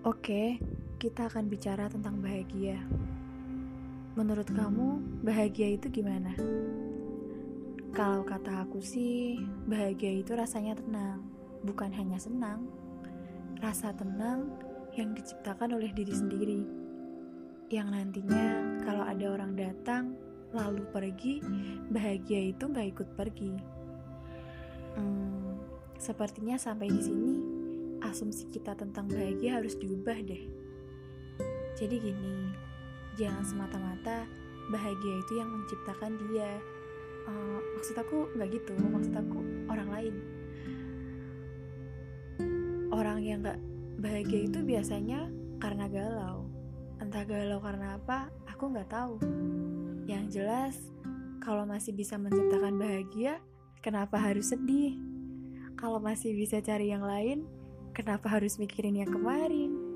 Oke, kita akan bicara tentang bahagia. Menurut kamu, bahagia itu gimana? Kalau kata aku sih, bahagia itu rasanya tenang, bukan hanya senang. Rasa tenang yang diciptakan oleh diri sendiri. Yang nantinya kalau ada orang datang, lalu pergi, bahagia itu nggak ikut pergi. Hmm, sepertinya sampai di sini, asumsi kita tentang bahagia harus diubah deh. Jadi gini, jangan semata-mata bahagia itu yang menciptakan dia. Uh, maksud aku nggak gitu, maksud aku orang lain. Orang yang nggak bahagia itu biasanya karena galau. Entah galau karena apa, aku nggak tahu. Yang jelas, kalau masih bisa menciptakan bahagia, kenapa harus sedih? Kalau masih bisa cari yang lain, kenapa harus mikirin yang kemarin?